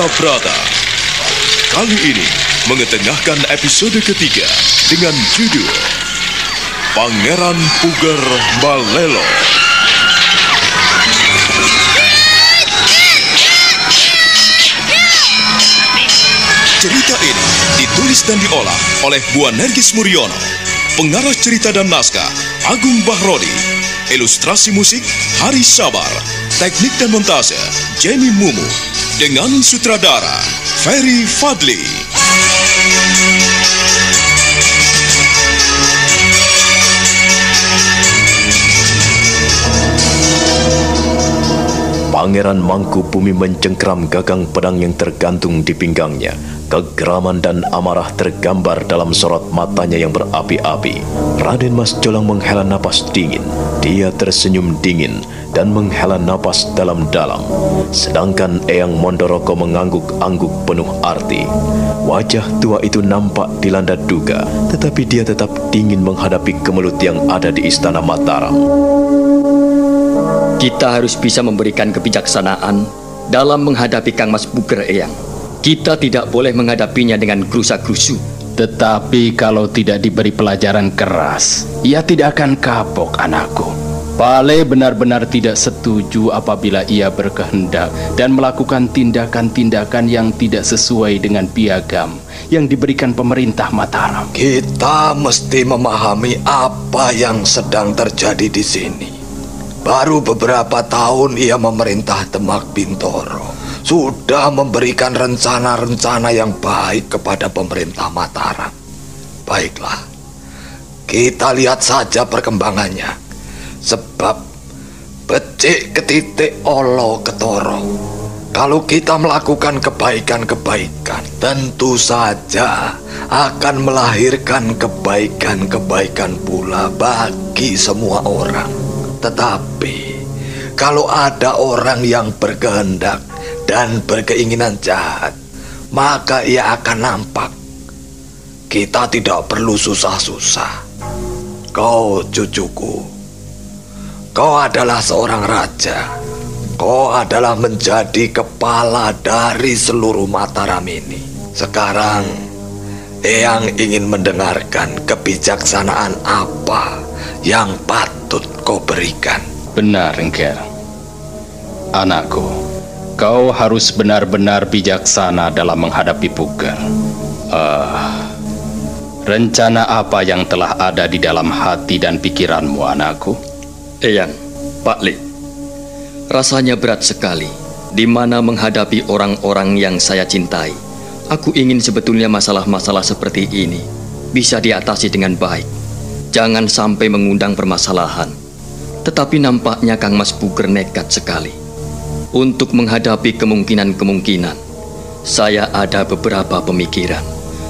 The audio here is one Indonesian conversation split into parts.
Wahyu Astabrata. Kali ini mengetengahkan episode ketiga dengan judul Pangeran Puger Balelo. Cerita ini ditulis dan diolah oleh Buan Nergis Muriono. Pengarah cerita dan naskah Agung Bahrodi. Ilustrasi musik Hari Sabar. Teknik dan montase Jamie Mumu. Dengan sutradara Ferry Fadli. Pangeran Mangku Bumi mencengkram gagang pedang yang tergantung di pinggangnya. Kegeraman dan amarah tergambar dalam sorot matanya yang berapi-api. Raden Mas Jolang menghela napas dingin. Dia tersenyum dingin dan menghela napas dalam-dalam. Sedangkan Eyang Mondoroko mengangguk-angguk penuh arti. Wajah tua itu nampak dilanda duga, tetapi dia tetap dingin menghadapi kemelut yang ada di istana Mataram. Kita harus bisa memberikan kebijaksanaan dalam menghadapi Kang Mas Buger Eyang. Kita tidak boleh menghadapinya dengan gerusa-gerusu. Tetapi kalau tidak diberi pelajaran keras, ia tidak akan kapok anakku. Pale benar-benar tidak setuju apabila ia berkehendak dan melakukan tindakan-tindakan yang tidak sesuai dengan piagam yang diberikan pemerintah Mataram. Kita mesti memahami apa yang sedang terjadi di sini. Baru beberapa tahun ia memerintah Demak Bintoro. Sudah memberikan rencana-rencana yang baik kepada pemerintah Mataram. Baiklah, kita lihat saja perkembangannya. Sebab becik ketitik olo ketoro. Kalau kita melakukan kebaikan-kebaikan, tentu saja akan melahirkan kebaikan-kebaikan pula bagi semua orang. Tetapi kalau ada orang yang berkehendak dan berkeinginan jahat, maka ia akan nampak. Kita tidak perlu susah-susah. Kau cucuku, kau adalah seorang raja. Kau adalah menjadi kepala dari seluruh Mataram ini. Sekarang, Eyang ingin mendengarkan kebijaksanaan apa yang patut kau berikan. Benar, Engker. Anakku, kau harus benar-benar bijaksana dalam menghadapi Puger. Uh, rencana apa yang telah ada di dalam hati dan pikiranmu, anakku? Eyang, Pak Li, rasanya berat sekali di mana menghadapi orang-orang yang saya cintai. Aku ingin sebetulnya masalah-masalah seperti ini bisa diatasi dengan baik. Jangan sampai mengundang permasalahan. Tetapi nampaknya Kang Mas Puger nekat sekali. Untuk menghadapi kemungkinan-kemungkinan, saya ada beberapa pemikiran.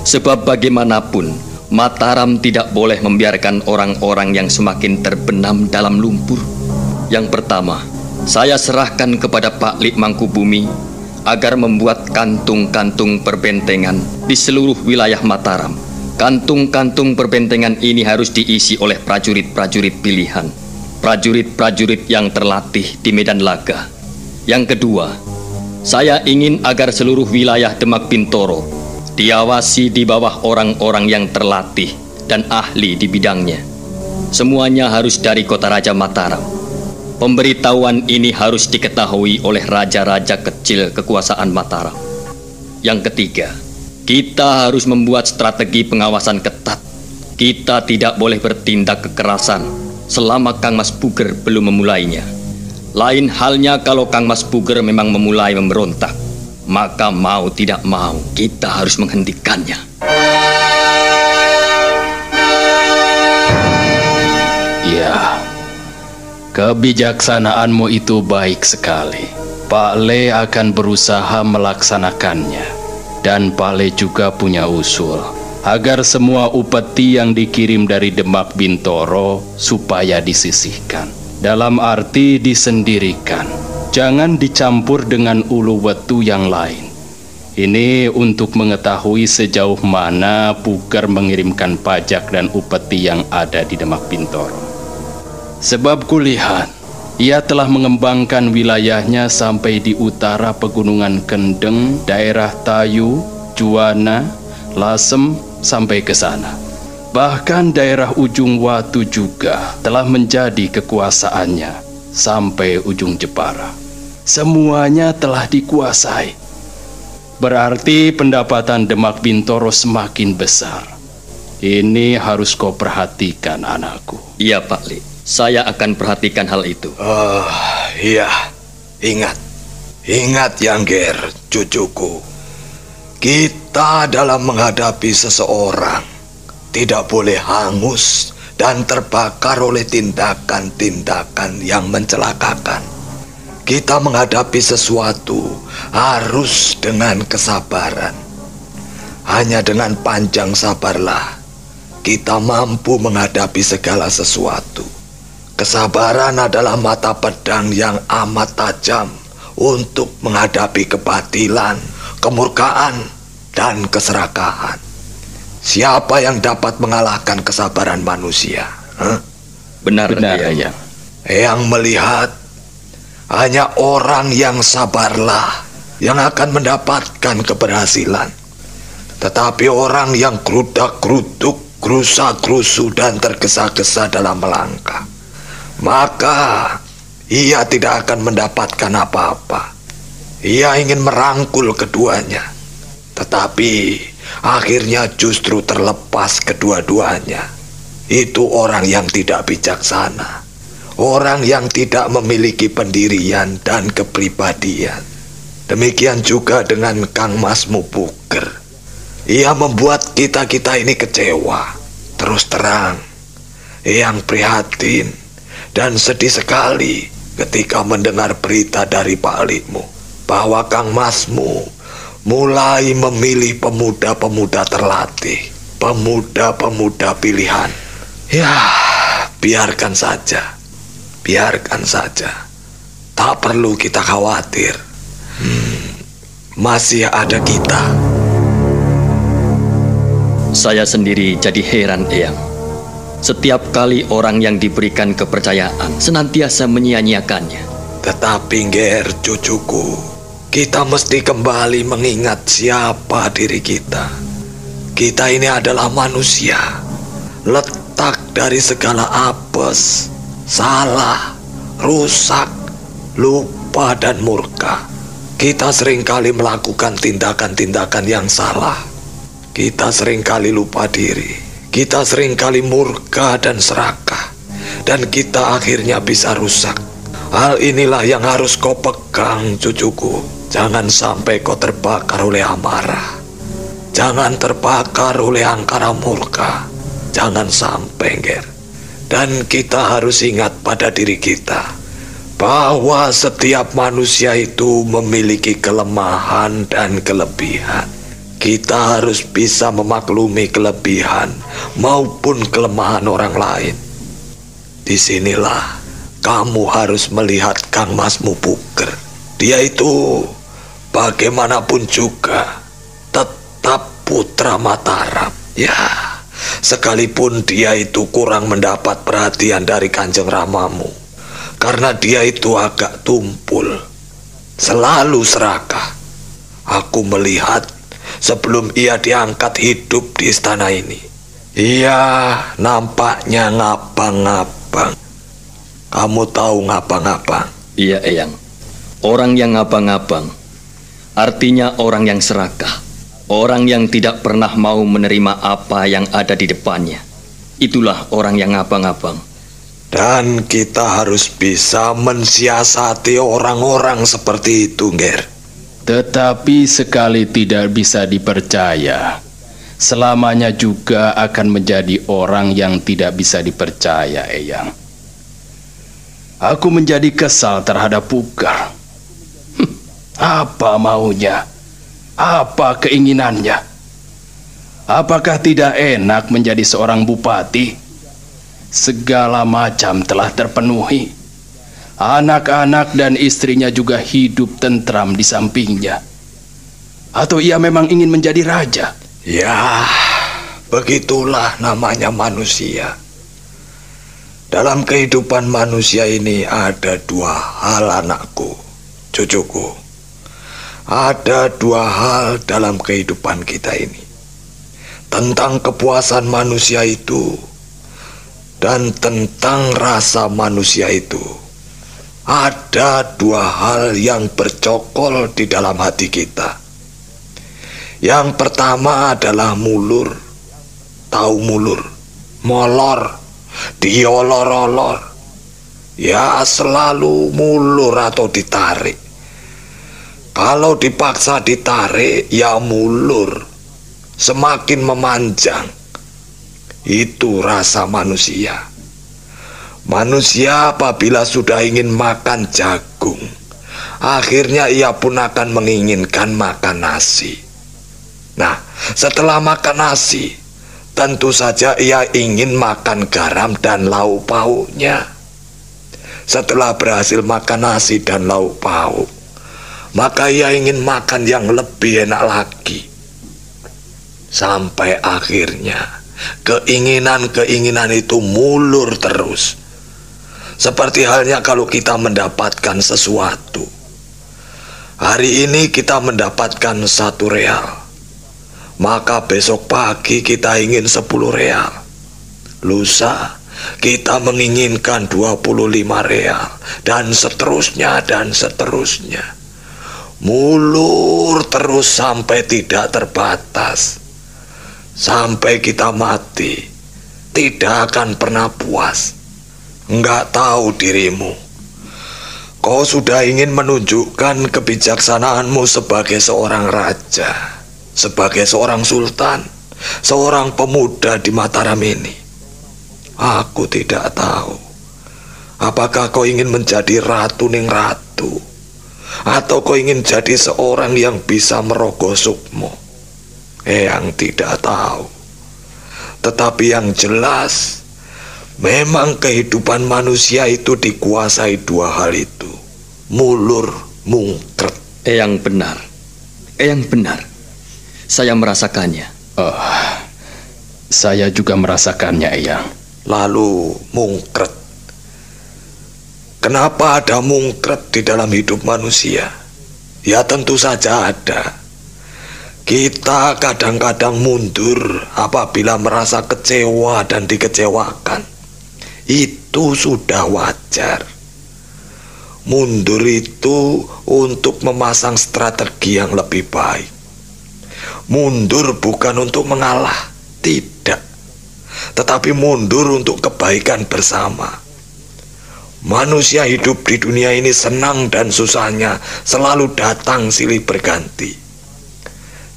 Sebab bagaimanapun, Mataram tidak boleh membiarkan orang-orang yang semakin terbenam dalam lumpur. Yang pertama, saya serahkan kepada Pak Lik Mangkubumi agar membuat kantung-kantung perbentengan di seluruh wilayah Mataram. Kantung-kantung perbentengan ini harus diisi oleh prajurit-prajurit pilihan, prajurit-prajurit yang terlatih di medan laga. Yang kedua, saya ingin agar seluruh wilayah Demak Bintoro diawasi di bawah orang-orang yang terlatih dan ahli di bidangnya. Semuanya harus dari kota Raja Mataram. Pemberitahuan ini harus diketahui oleh raja-raja kecil kekuasaan Mataram. Yang ketiga, kita harus membuat strategi pengawasan ketat. Kita tidak boleh bertindak kekerasan selama Kang Mas Puger belum memulainya. Lain halnya kalau Kang Mas Puger memang memulai memberontak, maka mau tidak mau kita harus menghentikannya. Ya, kebijaksanaanmu itu baik sekali. Pak Le akan berusaha melaksanakannya. Dan Pak Le juga punya usul agar semua upeti yang dikirim dari Demak Bintoro supaya disisihkan. Dalam arti disendirikan. Jangan dicampur dengan ulu wetu yang lain. Ini untuk mengetahui sejauh mana Puger mengirimkan pajak dan upeti yang ada di Demak Bintoro. Sebab kulihat Ia telah mengembangkan wilayahnya sampai di utara pegunungan Kendeng, daerah Tayu, Juwana, Lasem, sampai ke sana. Bahkan daerah ujung Watu juga telah menjadi kekuasaannya sampai ujung Jepara. Semuanya telah dikuasai. Berarti pendapatan Demak Bintoro semakin besar. Ini harus kau perhatikan anakku. Iya Pak Li. Saya akan perhatikan hal itu. Oh, iya. Ingat. Ingat, Yangger, cucuku. Kita dalam menghadapi seseorang tidak boleh hangus dan terbakar oleh tindakan-tindakan yang mencelakakan. Kita menghadapi sesuatu harus dengan kesabaran. Hanya dengan panjang sabarlah kita mampu menghadapi segala sesuatu. Kesabaran adalah mata pedang yang amat tajam untuk menghadapi kebatilan, kemurkaan, dan keserakahan. Siapa yang dapat mengalahkan kesabaran manusia? Huh? Benar, Benar, ya. Yang melihat hanya orang yang sabarlah yang akan mendapatkan keberhasilan. Tetapi orang yang gerudak-geruduk, gerusa-gerusu dan tergesa-gesa dalam melangkah maka ia tidak akan mendapatkan apa-apa. Ia ingin merangkul keduanya, tetapi akhirnya justru terlepas kedua-duanya. Itu orang yang tidak bijaksana, orang yang tidak memiliki pendirian dan kepribadian. Demikian juga dengan Kang Mas Mubuker. Ia membuat kita-kita ini kecewa, terus terang, yang prihatin, dan sedih sekali ketika mendengar berita dari Pak Alikmu bahwa Kang Masmu mulai memilih pemuda-pemuda terlatih, pemuda-pemuda pilihan. Ya, biarkan saja, biarkan saja. Tak perlu kita khawatir. Hmm, masih ada kita. Saya sendiri jadi heran, Eyang. Setiap kali orang yang diberikan kepercayaan senantiasa menyia-nyiakannya. Tetapi Ger, cucuku, kita mesti kembali mengingat siapa diri kita. Kita ini adalah manusia. Letak dari segala apes, salah, rusak, lupa dan murka. Kita sering kali melakukan tindakan-tindakan yang salah. Kita sering kali lupa diri. Kita sering kali murka dan serakah, dan kita akhirnya bisa rusak. Hal inilah yang harus kau pegang, cucuku. Jangan sampai kau terbakar oleh amarah. Jangan terbakar oleh angkara murka. Jangan sampai, Ger. Dan kita harus ingat pada diri kita bahwa setiap manusia itu memiliki kelemahan dan kelebihan. Kita harus bisa memaklumi kelebihan maupun kelemahan orang lain. Di sinilah kamu harus melihat Kang Mas Mubuker. Dia itu bagaimanapun juga tetap putra Mataram. Ya, sekalipun dia itu kurang mendapat perhatian dari kanjeng Ramamu. Karena dia itu agak tumpul, selalu serakah. Aku melihat sebelum ia diangkat hidup di istana ini. Ia nampaknya ngabang-ngabang. Kamu tahu ngabang-ngabang? Iya, Eyang. Orang yang ngabang-ngabang artinya orang yang serakah. Orang yang tidak pernah mau menerima apa yang ada di depannya. Itulah orang yang ngabang-ngabang. Dan kita harus bisa mensiasati orang-orang seperti itu, Ger. Tetapi sekali tidak bisa dipercaya, selamanya juga akan menjadi orang yang tidak bisa dipercaya, Eyang. Aku menjadi kesal terhadap Pugar. Apa maunya? Apa keinginannya? Apakah tidak enak menjadi seorang bupati? Segala macam telah terpenuhi. Anak-anak dan istrinya juga hidup tentram di sampingnya. Atau ia memang ingin menjadi raja? Ya, begitulah namanya manusia. Dalam kehidupan manusia ini ada dua hal anakku, cucuku. Ada dua hal dalam kehidupan kita ini. Tentang kepuasan manusia itu dan tentang rasa manusia itu. Ada dua hal yang bercokol di dalam hati kita. Yang pertama adalah mulur. Tahu mulur? Molor diolor-olor, ya selalu mulur atau ditarik. Kalau dipaksa ditarik, ya mulur, semakin memanjang. Itu rasa manusia. Manusia apabila sudah ingin makan jagung, akhirnya ia pun akan menginginkan makan nasi. Nah, setelah makan nasi, Tentu saja ia ingin makan garam dan lauk pauknya. Setelah berhasil makan nasi dan lauk pauk, maka ia ingin makan yang lebih enak lagi. Sampai akhirnya keinginan-keinginan itu mulur terus. Seperti halnya kalau kita mendapatkan sesuatu. Hari ini kita mendapatkan satu real maka besok pagi kita ingin 10 real. Lusa kita menginginkan 25 real dan seterusnya dan seterusnya. Mulur terus sampai tidak terbatas. Sampai kita mati tidak akan pernah puas. Enggak tahu dirimu. Kau sudah ingin menunjukkan kebijaksanaanmu sebagai seorang raja sebagai seorang sultan, seorang pemuda di Mataram ini. Aku tidak tahu. Apakah kau ingin menjadi ratu ning ratu? Atau kau ingin jadi seorang yang bisa merogoh sukmo? Yang tidak tahu. Tetapi yang jelas, memang kehidupan manusia itu dikuasai dua hal itu. Mulur, mungkret. Yang benar. Yang benar. Saya merasakannya. Oh, saya juga merasakannya, Eyang. Lalu mungkret. Kenapa ada mungkret di dalam hidup manusia? Ya tentu saja ada. Kita kadang-kadang mundur apabila merasa kecewa dan dikecewakan. Itu sudah wajar. Mundur itu untuk memasang strategi yang lebih baik. Mundur bukan untuk mengalah, tidak. Tetapi mundur untuk kebaikan bersama. Manusia hidup di dunia ini senang dan susahnya selalu datang silih berganti.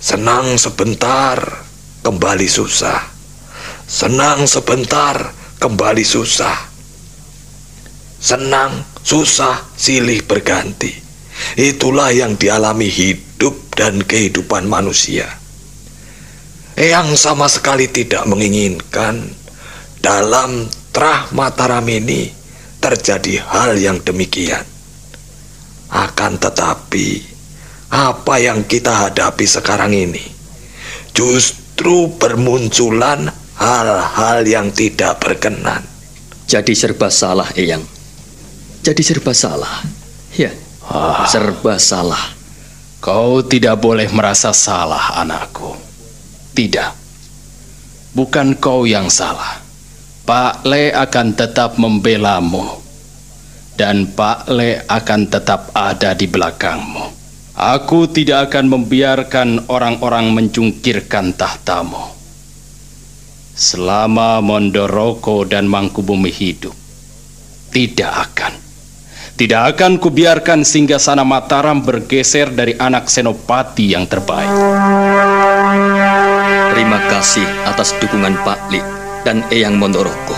Senang sebentar, kembali susah. Senang sebentar, kembali susah. Senang, susah, silih berganti. Itulah yang dialami hidup dan kehidupan manusia. Eyang sama sekali tidak menginginkan dalam terah Mataram ini terjadi hal yang demikian. Akan tetapi, apa yang kita hadapi sekarang ini justru bermunculan hal-hal yang tidak berkenan. Jadi serba salah, Eyang. Jadi serba salah. Ya, ah. serba salah. Kau tidak boleh merasa salah, anakku. Tidak. Bukan kau yang salah. Pak Le akan tetap membelamu. Dan Pak Le akan tetap ada di belakangmu. Aku tidak akan membiarkan orang-orang mencungkirkan tahtamu. Selama Mondoroko dan Mangkubumi hidup, tidak akan. Tidak akan kubiarkan sana Mataram bergeser dari anak Senopati yang terbaik. Terima kasih atas dukungan Pak Li dan Eyang Mondoroko.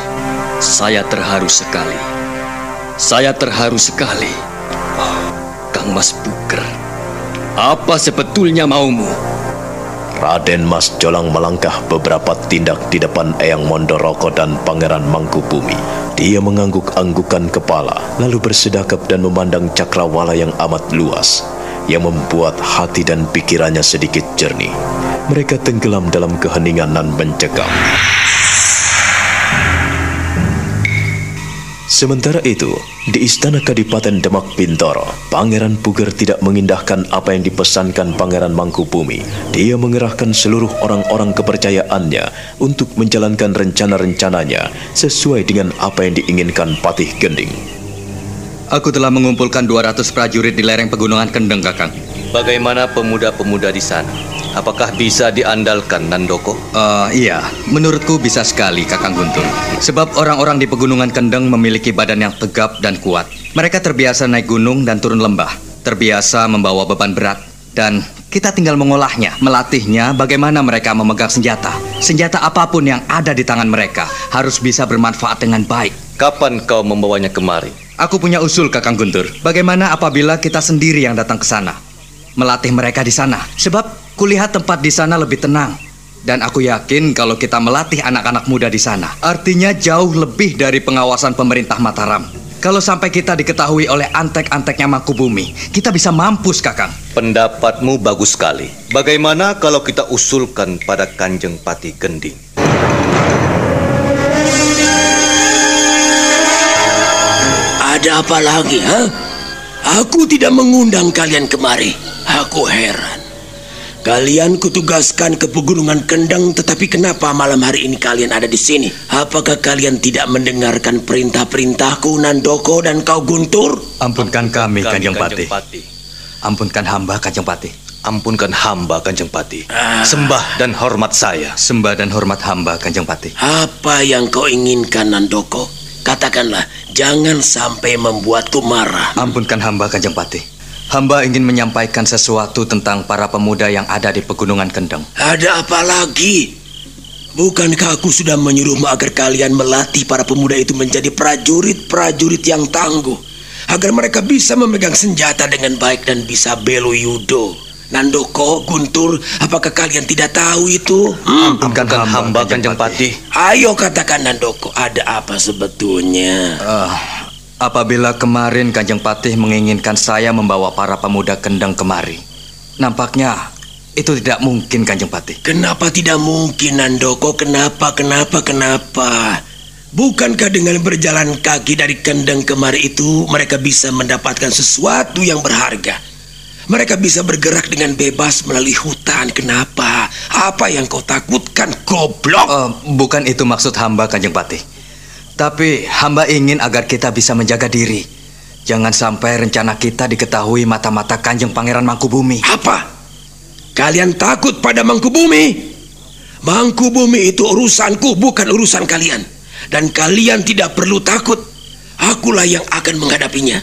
Saya terharu sekali. Saya terharu sekali. Oh, Kang Mas Buker, apa sebetulnya maumu? Raden Mas Jolang melangkah beberapa tindak di depan Eyang Mondoroko dan Pangeran Mangkubumi. Dia mengangguk-anggukan kepala, lalu bersedakap dan memandang cakrawala yang amat luas, yang membuat hati dan pikirannya sedikit jernih mereka tenggelam dalam keheningan dan mencekam. Sementara itu, di Istana Kadipaten Demak Bintoro, Pangeran Puger tidak mengindahkan apa yang dipesankan Pangeran Mangkubumi. Dia mengerahkan seluruh orang-orang kepercayaannya untuk menjalankan rencana-rencananya sesuai dengan apa yang diinginkan Patih Gending. Aku telah mengumpulkan 200 prajurit di lereng pegunungan Kendeng, Kakang. Bagaimana pemuda-pemuda di sana? Apakah bisa diandalkan, Nandoko? Uh, iya, menurutku bisa sekali, Kakang Guntur. Sebab orang-orang di pegunungan Kendeng memiliki badan yang tegap dan kuat. Mereka terbiasa naik gunung dan turun lembah, terbiasa membawa beban berat, dan kita tinggal mengolahnya, melatihnya bagaimana mereka memegang senjata. Senjata apa pun yang ada di tangan mereka harus bisa bermanfaat dengan baik. Kapan kau membawanya kemari? Aku punya usul, Kakang Guntur. Bagaimana apabila kita sendiri yang datang ke sana? Melatih mereka di sana. Sebab kulihat tempat di sana lebih tenang. Dan aku yakin kalau kita melatih anak-anak muda di sana, artinya jauh lebih dari pengawasan pemerintah Mataram. Kalau sampai kita diketahui oleh antek-anteknya Mangkubumi, kita bisa mampus, Kakang. Pendapatmu bagus sekali. Bagaimana kalau kita usulkan pada Kanjeng Pati Gending? Ada apa lagi, ha? Aku tidak mengundang kalian kemari. Aku heran. Kalian kutugaskan ke pegunungan Kendang, tetapi kenapa malam hari ini kalian ada di sini? Apakah kalian tidak mendengarkan perintah-perintahku, Nandoko dan kau Guntur? Ampunkan kami, Kanjeng Pati. Ampunkan hamba, Kanjeng Pati. Ampunkan hamba, Kanjeng Pati. Ah. Sembah dan hormat saya. Sembah dan hormat hamba, Kanjeng Pati. Apa yang kau inginkan, Nandoko? Katakanlah, jangan sampai membuatku marah. Ampunkan hamba, Kanjeng Pati. Hamba ingin menyampaikan sesuatu tentang para pemuda yang ada di Pegunungan Kendeng. Ada apa lagi? Bukankah aku sudah menyuruhmu agar kalian melatih para pemuda itu menjadi prajurit-prajurit yang tangguh? Agar mereka bisa memegang senjata dengan baik dan bisa belo yudo. Nandoko, Guntur, apakah kalian tidak tahu itu? Hmm? Ampunkan hamba, Kanjeng Pati. Ayo katakan Nandoko, ada apa sebetulnya? Uh, Apabila kemarin Kanjeng Patih menginginkan saya membawa para pemuda kendang kemari, nampaknya itu tidak mungkin Kanjeng Patih. Kenapa tidak mungkin Nandoko? Kenapa, kenapa, kenapa? Bukankah dengan berjalan kaki dari kendang kemari itu mereka bisa mendapatkan sesuatu yang berharga? Mereka bisa bergerak dengan bebas melalui hutan. Kenapa? Apa yang kau takutkan, goblok? Uh, bukan itu maksud hamba, Kanjeng Patih. Tapi hamba ingin agar kita bisa menjaga diri. Jangan sampai rencana kita diketahui mata-mata kanjeng pangeran Mangkubumi. Apa? Kalian takut pada Mangkubumi? Mangkubumi itu urusanku, bukan urusan kalian. Dan kalian tidak perlu takut. Akulah yang akan menghadapinya.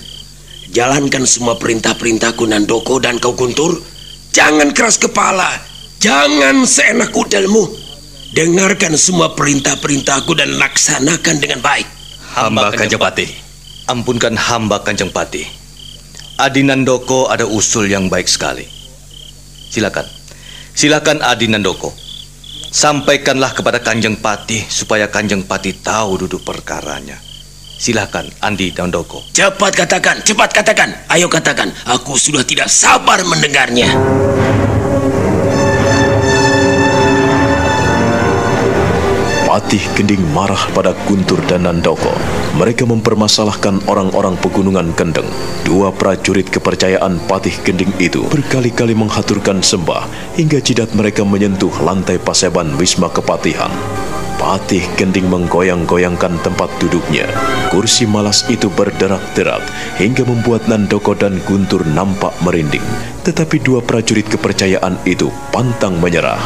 Jalankan semua perintah-perintahku Nandoko dan kau Guntur. Jangan keras kepala. Jangan seenak udelmu. Dengarkan semua perintah-perintahku dan laksanakan dengan baik. Hamba Kanjeng Pati. Ampunkan hamba Kanjeng Pati. Adinandoko ada usul yang baik sekali. Silakan. Silakan Adinandoko. Sampaikanlah kepada Kanjeng Pati supaya Kanjeng Pati tahu duduk perkaranya. Silakan Andi Dandoko. Cepat katakan, cepat katakan. Ayo katakan, aku sudah tidak sabar mendengarnya. Patih Gending marah pada Guntur dan Nandoko. Mereka mempermasalahkan orang-orang pegunungan Kendeng. Dua prajurit kepercayaan Patih Gending itu berkali-kali menghaturkan sembah hingga jidat mereka menyentuh lantai paseban Wisma Kepatihan. Patih Gending menggoyang-goyangkan tempat duduknya. Kursi malas itu berderak-derak hingga membuat Nandoko dan Guntur nampak merinding. Tetapi dua prajurit kepercayaan itu pantang menyerah.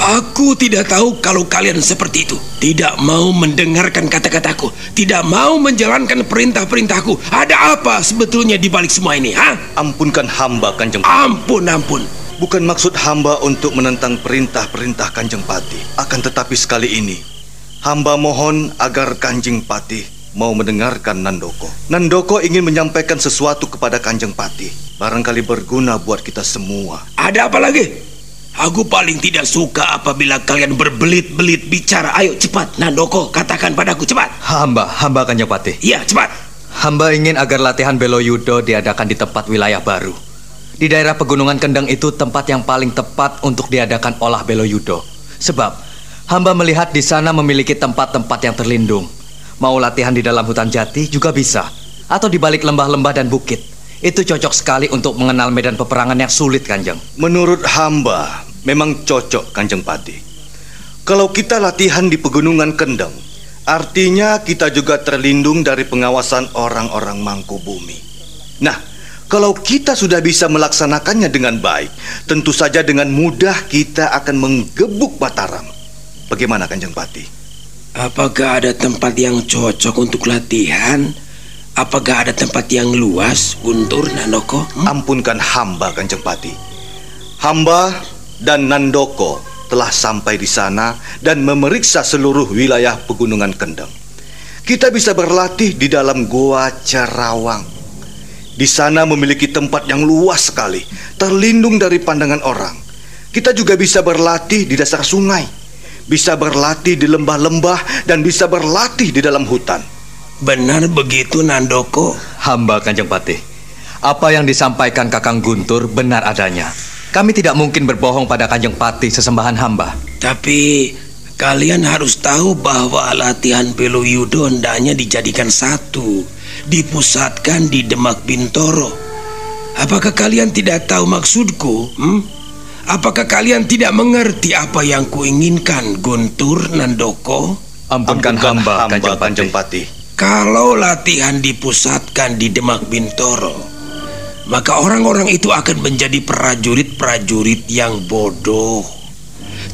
Aku tidak tahu kalau kalian seperti itu. Tidak mau mendengarkan kata-kataku. Tidak mau menjalankan perintah-perintahku. Ada apa sebetulnya di balik semua ini, ha? Ampunkan hamba, Kanjeng Pati. Ampun, ampun. Bukan maksud hamba untuk menentang perintah-perintah Kanjeng Pati. Akan tetapi sekali ini, hamba mohon agar Kanjeng Pati mau mendengarkan Nandoko. Nandoko ingin menyampaikan sesuatu kepada Kanjeng Pati. Barangkali berguna buat kita semua. Ada apa lagi? Aku paling tidak suka apabila kalian berbelit-belit bicara. Ayo cepat, Nandoko, katakan padaku cepat. Hamba, hamba akan Pati. Iya, cepat. Hamba ingin agar latihan belo yudo diadakan di tempat wilayah baru. Di daerah pegunungan Kendang itu tempat yang paling tepat untuk diadakan olah belo yudo. Sebab hamba melihat di sana memiliki tempat-tempat yang terlindung. Mau latihan di dalam hutan jati juga bisa. Atau di balik lembah-lembah dan bukit. Itu cocok sekali untuk mengenal medan peperangan yang sulit, Kanjeng. Menurut hamba, memang cocok Kanjeng Pati. Kalau kita latihan di pegunungan Kendeng, artinya kita juga terlindung dari pengawasan orang-orang mangku bumi. Nah, kalau kita sudah bisa melaksanakannya dengan baik, tentu saja dengan mudah kita akan menggebuk Mataram. Bagaimana Kanjeng Pati? Apakah ada tempat yang cocok untuk latihan? Apakah ada tempat yang luas, Guntur, Nandoko? Hmm? Ampunkan hamba, Kanjeng Pati. Hamba dan Nandoko telah sampai di sana dan memeriksa seluruh wilayah pegunungan Kendeng. Kita bisa berlatih di dalam Goa Cerawang. Di sana memiliki tempat yang luas sekali, terlindung dari pandangan orang. Kita juga bisa berlatih di dasar sungai, bisa berlatih di lembah-lembah, dan bisa berlatih di dalam hutan. Benar begitu Nandoko? Hamba Kanjeng Patih. Apa yang disampaikan Kakang Guntur benar adanya. Kami tidak mungkin berbohong pada Kanjeng Patih sesembahan hamba. Tapi kalian harus tahu bahwa latihan Belo Yudo hendaknya dijadikan satu, dipusatkan di Demak Bintoro. Apakah kalian tidak tahu maksudku? Hmm? Apakah kalian tidak mengerti apa yang kuinginkan, Guntur Nandoko? Ampunkan, Ampunkan hamba, hamba Kanjeng Patih. Kalau latihan dipusatkan di Demak Bintoro, maka orang-orang itu akan menjadi prajurit-prajurit yang bodoh.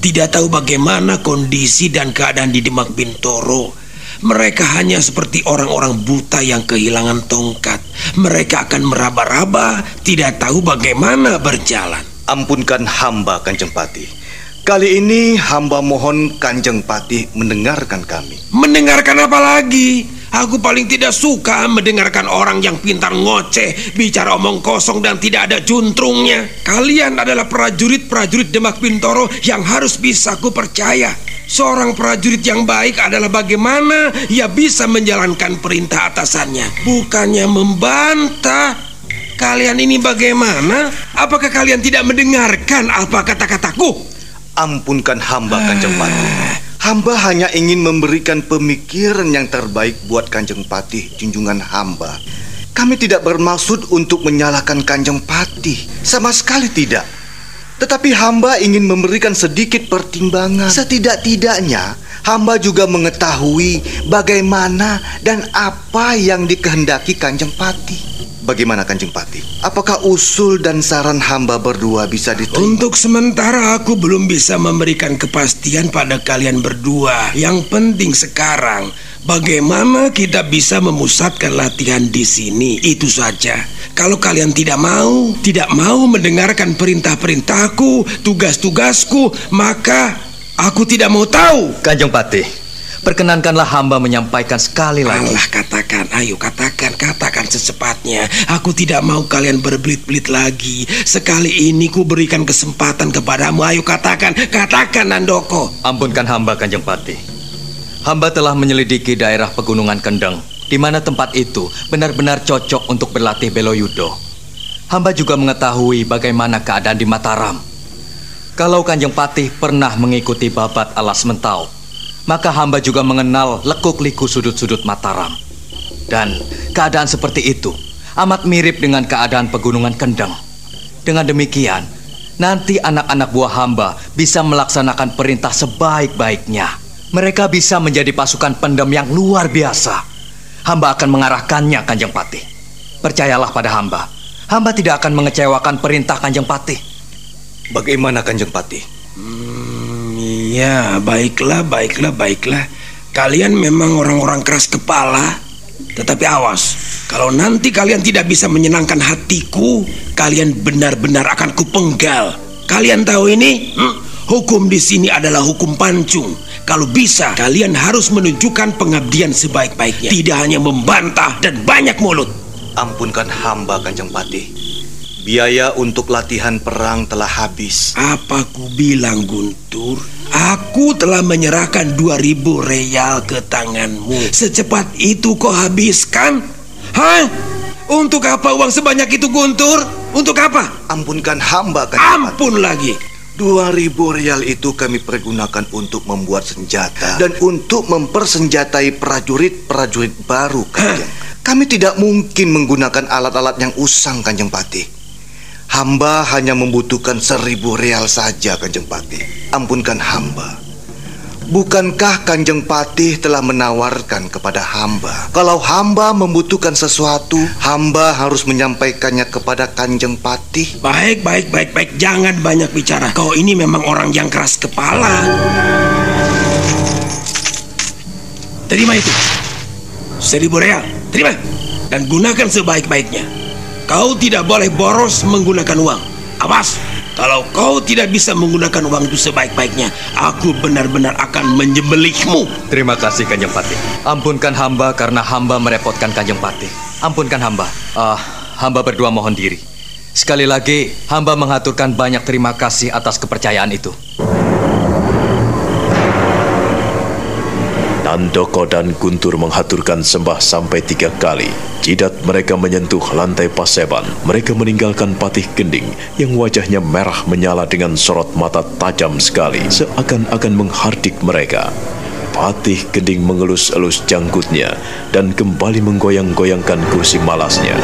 Tidak tahu bagaimana kondisi dan keadaan di Demak Bintoro. Mereka hanya seperti orang-orang buta yang kehilangan tongkat. Mereka akan meraba-raba, tidak tahu bagaimana berjalan. Ampunkan hamba, Kanjeng Pati. Kali ini hamba mohon Kanjeng Pati mendengarkan kami. Mendengarkan apa lagi? Aku paling tidak suka mendengarkan orang yang pintar ngoceh, bicara omong kosong dan tidak ada juntrungnya. Kalian adalah prajurit-prajurit Demak Bintoro yang harus bisa ku percaya. Seorang prajurit yang baik adalah bagaimana ia bisa menjalankan perintah atasannya, bukannya membantah. Kalian ini bagaimana? Apakah kalian tidak mendengarkan apa kata-kataku? Ampunkan hamba Kanjeng Pati. Hamba hanya ingin memberikan pemikiran yang terbaik buat Kanjeng Patih, junjungan hamba. Kami tidak bermaksud untuk menyalahkan Kanjeng Patih, sama sekali tidak. Tetapi hamba ingin memberikan sedikit pertimbangan. Setidak-tidaknya, hamba juga mengetahui bagaimana dan apa yang dikehendaki Kanjeng Patih. Bagaimana Kanjeng Pati? Apakah usul dan saran hamba berdua bisa diterima? Untuk sementara aku belum bisa memberikan kepastian pada kalian berdua. Yang penting sekarang bagaimana kita bisa memusatkan latihan di sini. Itu saja. Kalau kalian tidak mau, tidak mau mendengarkan perintah-perintahku, tugas-tugasku, maka aku tidak mau tahu. Kanjeng Pati, Perkenankanlah hamba menyampaikan sekali lagi. Allah katakan, ayo katakan, katakan secepatnya. Aku tidak mau kalian berbelit-belit lagi. Sekali ini ku berikan kesempatan kepadamu. Ayo katakan, katakan Nandoko. Ampunkan hamba Kanjeng Pati. Hamba telah menyelidiki daerah pegunungan Kendeng, di mana tempat itu benar-benar cocok untuk berlatih beloyudo. Hamba juga mengetahui bagaimana keadaan di Mataram. Kalau Kanjeng Patih pernah mengikuti babat alas mentau, maka hamba juga mengenal lekuk-liku sudut-sudut Mataram. Dan keadaan seperti itu amat mirip dengan keadaan pegunungan Kendeng. Dengan demikian, nanti anak-anak buah hamba bisa melaksanakan perintah sebaik-baiknya. Mereka bisa menjadi pasukan pendem yang luar biasa. Hamba akan mengarahkannya, Kanjeng Patih. Percayalah pada hamba. Hamba tidak akan mengecewakan perintah Kanjeng Patih. Bagaimana Kanjeng Patih? Hmm, Ya, baiklah, baiklah, baiklah. Kalian memang orang-orang keras kepala, tetapi awas. Kalau nanti kalian tidak bisa menyenangkan hatiku, kalian benar-benar akan kupenggal. Kalian tahu ini? Hmm? Hukum di sini adalah hukum pancung. Kalau bisa, kalian harus menunjukkan pengabdian sebaik-baiknya. Tidak hanya membantah dan banyak mulut. Ampunkan hamba, Kanjeng Patih. Biaya untuk latihan perang telah habis. Apa ku bilang, Guntur? Aku telah menyerahkan 2000 real ke tanganmu. Secepat itu kau habiskan? Hah? Untuk apa uang sebanyak itu, Guntur? Untuk apa? Ampunkan hamba, kan? Ampun lagi. Dua ribu real itu kami pergunakan untuk membuat senjata dan untuk mempersenjatai prajurit-prajurit baru, Kanjeng. Kami tidak mungkin menggunakan alat-alat yang usang, Kanjeng Patih. Hamba hanya membutuhkan seribu real saja, Kanjeng Patih. Ampunkan hamba. Bukankah Kanjeng Patih telah menawarkan kepada hamba? Kalau hamba membutuhkan sesuatu Hamba harus menyampaikannya kepada Kanjeng Patih. Baik, baik, baik, baik. Jangan banyak bicara. Kau ini memang orang yang keras kepala. Terima itu. Seribu real. Terima. Dan gunakan sebaik-baiknya. Kau tidak boleh boros menggunakan uang. Awas kalau kau tidak bisa menggunakan uang itu sebaik-baiknya, aku benar-benar akan menyembelihmu. Terima kasih Kanjeng Patih. Ampunkan hamba karena hamba merepotkan Kanjeng Patih. Ampunkan hamba. Ah, hamba berdua mohon diri. Sekali lagi, hamba mengaturkan banyak terima kasih atas kepercayaan itu. Nandoko dan Guntur menghaturkan sembah sampai tiga kali. Jidat mereka menyentuh lantai paseban. Mereka meninggalkan patih gending yang wajahnya merah menyala dengan sorot mata tajam sekali, seakan-akan menghardik mereka. Patih gending mengelus-elus janggutnya dan kembali menggoyang-goyangkan kursi malasnya.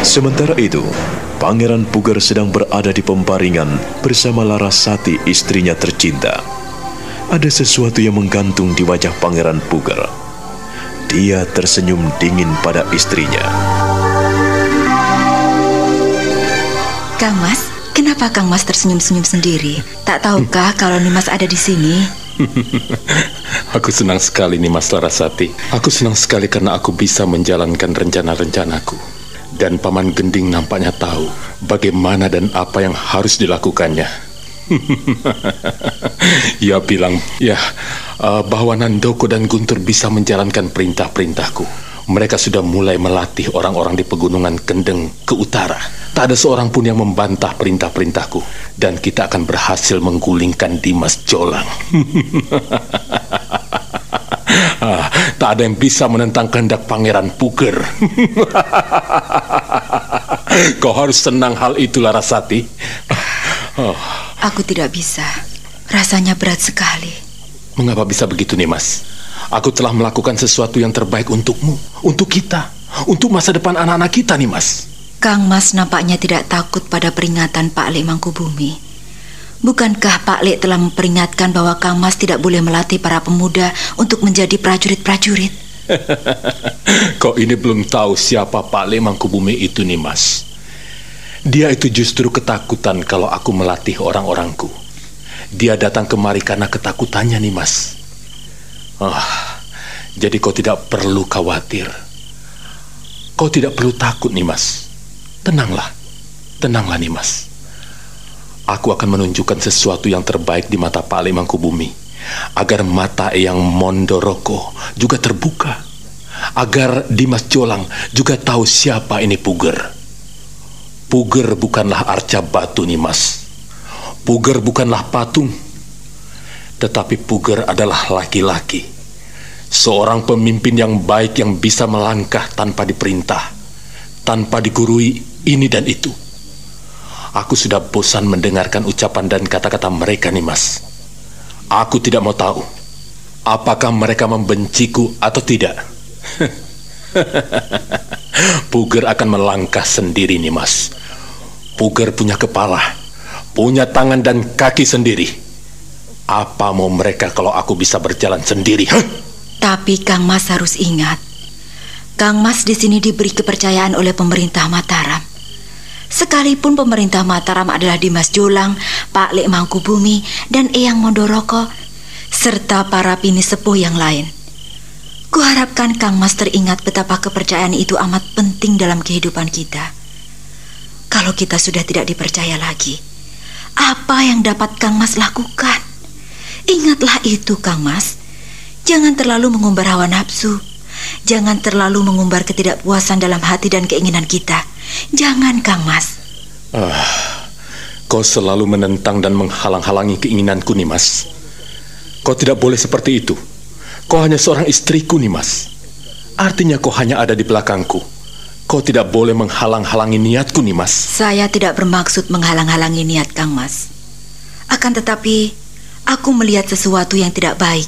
Sementara itu, Pangeran Puger sedang berada di pembaringan bersama Larasati istrinya tercinta. Ada sesuatu yang menggantung di wajah Pangeran Puger. Dia tersenyum dingin pada istrinya. Kang Mas, kenapa Kang Mas tersenyum-senyum sendiri? Tak tahukah kalau Nimas ada di sini? aku senang sekali Nimas Larasati. Aku senang sekali karena aku bisa menjalankan rencana-rencanaku. Dan Paman Gending nampaknya tahu bagaimana dan apa yang harus dilakukannya. Ia bilang, ya, uh, bahwa Nandoko dan Guntur bisa menjalankan perintah-perintahku. Mereka sudah mulai melatih orang-orang di pegunungan Kendeng ke utara. Tak ada seorang pun yang membantah perintah-perintahku. Dan kita akan berhasil menggulingkan Dimas Jolang. tak ada yang bisa menentang kehendak Pangeran Puger. Kau harus senang hal itu, Larasati. oh. Aku tidak bisa. Rasanya berat sekali. Mengapa bisa begitu, nih, Mas? Aku telah melakukan sesuatu yang terbaik untukmu, untuk kita, untuk masa depan anak-anak kita, nih, Mas. Kang Mas nampaknya tidak takut pada peringatan Pak Lek Mangkubumi. Bukankah Pak Lek telah memperingatkan bahwa Kang Mas tidak boleh melatih para pemuda untuk menjadi prajurit-prajurit? Kau ini belum tahu siapa Pak Lek Mangkubumi itu nih mas. Dia itu justru ketakutan kalau aku melatih orang-orangku. Dia datang kemari karena ketakutannya nih mas. Oh, jadi kau tidak perlu khawatir. Kau tidak perlu takut nih mas. Tenanglah, tenanglah nih mas. Aku akan menunjukkan sesuatu yang terbaik di mata Pak Ale Mangkubumi agar mata Eyang Mondoroko juga terbuka agar Dimas Jolang juga tahu siapa ini Puger. Puger bukanlah arca batu nih mas. Puger bukanlah patung. Tetapi Puger adalah laki-laki. Seorang pemimpin yang baik yang bisa melangkah tanpa diperintah. Tanpa digurui ini dan itu Aku sudah bosan mendengarkan ucapan dan kata-kata mereka nih mas. Aku tidak mau tahu apakah mereka membenciku atau tidak. Puger akan melangkah sendiri nih mas. Puger punya kepala, punya tangan dan kaki sendiri. Apa mau mereka kalau aku bisa berjalan sendiri? Tapi Kang Mas harus ingat, Kang Mas di sini diberi kepercayaan oleh pemerintah Mataram. Sekalipun pemerintah Mataram adalah Dimas Jolang, Pak Lek Mangkubumi, dan Eyang Mondoroko, serta para pini sepuh yang lain. Kuharapkan Kang Mas teringat betapa kepercayaan itu amat penting dalam kehidupan kita. Kalau kita sudah tidak dipercaya lagi, apa yang dapat Kang Mas lakukan? Ingatlah itu, Kang Mas. Jangan terlalu mengumbar hawa nafsu. Jangan terlalu mengumbar ketidakpuasan dalam hati dan keinginan kita. Jangan, Kang Mas. Ah, kau selalu menentang dan menghalang-halangi keinginanku, nih, Mas. Kau tidak boleh seperti itu. Kau hanya seorang istriku, nih, Mas. Artinya kau hanya ada di belakangku. Kau tidak boleh menghalang-halangi niatku, Nimas. Saya tidak bermaksud menghalang-halangi niat Kang Mas. Akan tetapi, aku melihat sesuatu yang tidak baik.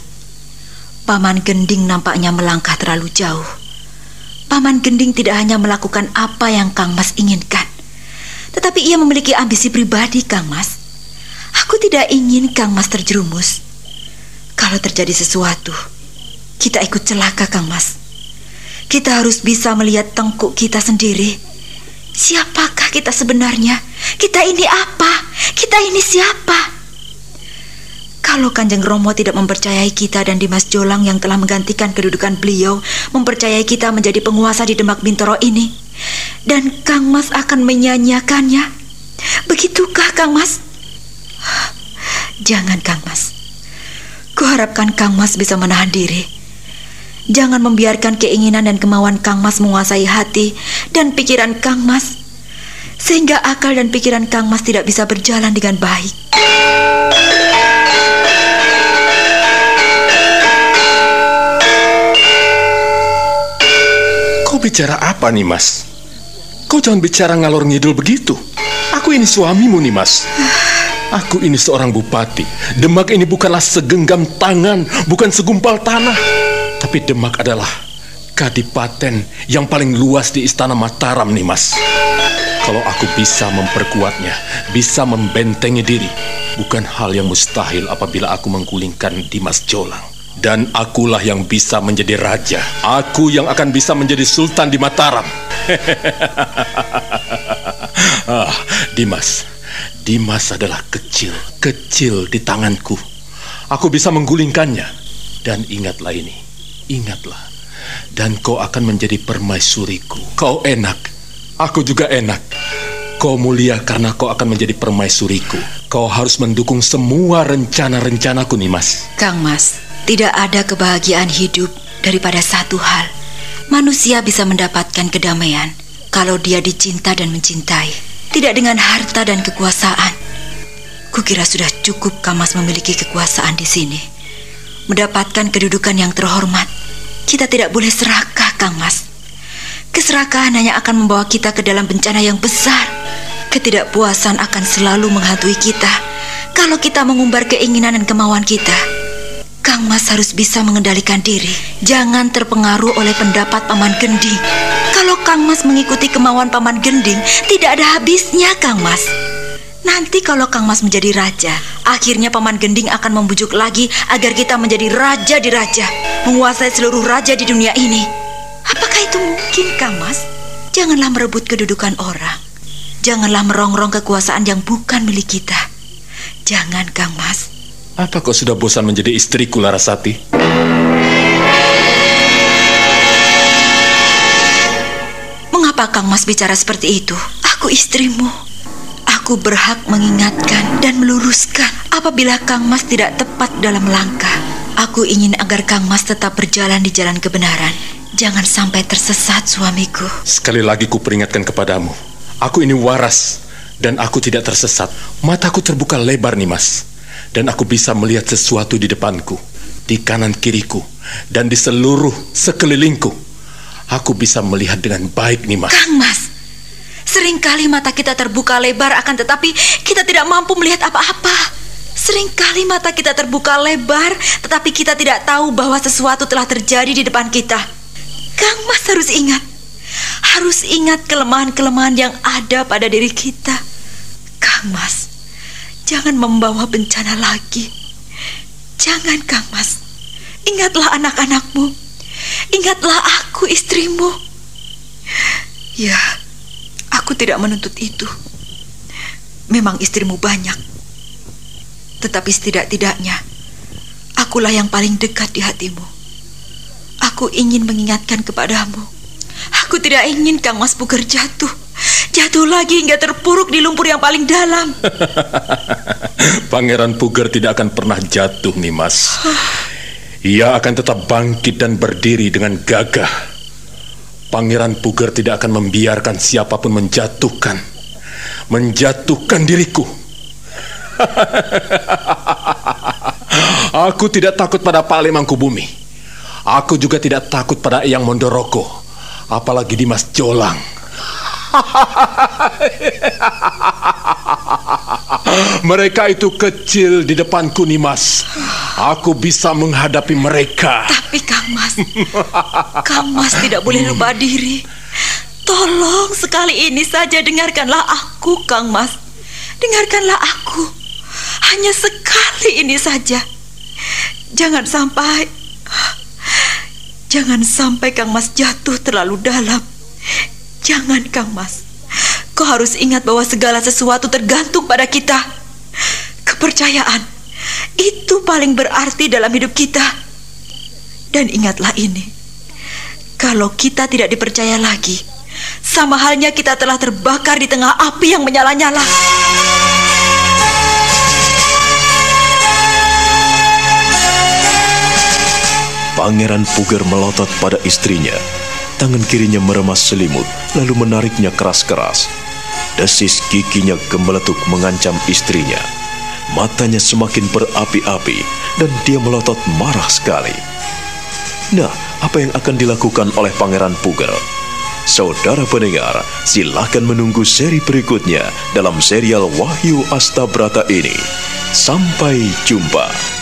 Paman Gending nampaknya melangkah terlalu jauh. Paman Gending tidak hanya melakukan apa yang Kang Mas inginkan, tetapi ia memiliki ambisi pribadi, Kang Mas. Aku tidak ingin Kang Mas terjerumus. Kalau terjadi sesuatu, kita ikut celaka, Kang Mas. Kita harus bisa melihat tengkuk kita sendiri. Siapakah kita sebenarnya? Kita ini apa? Kita ini siapa? Kalau Kanjeng Romo tidak mempercayai kita dan Dimas Jolang yang telah menggantikan kedudukan beliau mempercayai kita menjadi penguasa di Demak Bintoro ini, dan Kang Mas akan menyanyiakannya, begitukah Kang Mas? Jangan Kang Mas. Kuharapkan Kang Mas bisa menahan diri Jangan membiarkan keinginan dan kemauan Kang Mas menguasai hati dan pikiran Kang Mas, sehingga akal dan pikiran Kang Mas tidak bisa berjalan dengan baik. Kau bicara apa nih, Mas? Kau jangan bicara ngalor ngidul begitu. Aku ini suamimu nih, Mas. Aku ini seorang bupati. Demak ini bukanlah segenggam tangan, bukan segumpal tanah. Tapi Demak adalah kadipaten yang paling luas di istana Mataram nih mas. Kalau aku bisa memperkuatnya, bisa membentengi diri, bukan hal yang mustahil apabila aku menggulingkan Dimas Jolang. Dan akulah yang bisa menjadi raja. Aku yang akan bisa menjadi sultan di Mataram. ah, Dimas, Dimas adalah kecil, kecil di tanganku. Aku bisa menggulingkannya. Dan ingatlah ini, Ingatlah, dan kau akan menjadi permaisuriku. Kau enak, aku juga enak. Kau mulia karena kau akan menjadi permaisuriku. Kau harus mendukung semua rencana-rencanaku nih, Mas. Kang Mas, tidak ada kebahagiaan hidup daripada satu hal. Manusia bisa mendapatkan kedamaian kalau dia dicinta dan mencintai. Tidak dengan harta dan kekuasaan. Kukira sudah cukup Kang Mas memiliki kekuasaan di sini. Mendapatkan kedudukan yang terhormat kita tidak boleh serakah, Kang Mas. Keserakahan hanya akan membawa kita ke dalam bencana yang besar. Ketidakpuasan akan selalu menghantui kita kalau kita mengumbar keinginan dan kemauan kita. Kang Mas harus bisa mengendalikan diri. Jangan terpengaruh oleh pendapat Paman Gending. Kalau Kang Mas mengikuti kemauan Paman Gending, tidak ada habisnya, Kang Mas. Nanti kalau Kang Mas menjadi raja, akhirnya Paman Gending akan membujuk lagi agar kita menjadi raja di raja, menguasai seluruh raja di dunia ini. Apakah itu mungkin, Kang Mas? Janganlah merebut kedudukan orang. Janganlah merongrong kekuasaan yang bukan milik kita. Jangan, Kang Mas. Apa kau sudah bosan menjadi istriku, Larasati? Mengapa Kang Mas bicara seperti itu? Aku istrimu. Aku berhak mengingatkan dan meluruskan apabila Kang Mas tidak tepat dalam langkah. Aku ingin agar Kang Mas tetap berjalan di jalan kebenaran. Jangan sampai tersesat suamiku. Sekali lagi ku peringatkan kepadamu. Aku ini waras dan aku tidak tersesat. Mataku terbuka lebar nih mas. Dan aku bisa melihat sesuatu di depanku, di kanan kiriku, dan di seluruh sekelilingku. Aku bisa melihat dengan baik nih mas. Kang Mas, Seringkali mata kita terbuka lebar akan tetapi kita tidak mampu melihat apa-apa. Seringkali mata kita terbuka lebar tetapi kita tidak tahu bahwa sesuatu telah terjadi di depan kita. Kang Mas harus ingat. Harus ingat kelemahan-kelemahan yang ada pada diri kita. Kang Mas, jangan membawa bencana lagi. Jangan Kang Mas. Ingatlah anak-anakmu. Ingatlah aku istrimu. Ya, Aku tidak menuntut itu. Memang istrimu banyak. Tetapi setidak-tidaknya, akulah yang paling dekat di hatimu. Aku ingin mengingatkan kepadamu. Aku tidak ingin Kang Mas Puger jatuh. Jatuh lagi hingga terpuruk di lumpur yang paling dalam. Pangeran Puger tidak akan pernah jatuh, Nimas. Ia akan tetap bangkit dan berdiri dengan gagah Pangeran Puger tidak akan membiarkan siapa pun menjatuhkan menjatuhkan diriku. Aku tidak takut pada Pale Mangkubumi. Aku juga tidak takut pada Eyang Mondoroko. apalagi Dimas Jolang. mereka itu kecil di depanku Nimas. Aku bisa menghadapi mereka. Tapi Kang Mas, Kang Mas tidak boleh lupa diri. Tolong sekali ini saja dengarkanlah aku, Kang Mas. Dengarkanlah aku. Hanya sekali ini saja. Jangan sampai Jangan sampai Kang Mas jatuh terlalu dalam. Jangan Kang Mas. Kau harus ingat bahwa segala sesuatu tergantung pada kita. Kepercayaan itu paling berarti dalam hidup kita. Dan ingatlah ini. Kalau kita tidak dipercaya lagi, sama halnya kita telah terbakar di tengah api yang menyala-nyala. Pangeran Puger melotot pada istrinya. Tangan kirinya meremas selimut, lalu menariknya keras-keras. Desis giginya gemeletuk mengancam istrinya. Matanya semakin berapi-api dan dia melotot marah sekali. Nah, apa yang akan dilakukan oleh Pangeran Puger? Saudara pendengar, silahkan menunggu seri berikutnya dalam serial Wahyu Astabrata ini. Sampai jumpa.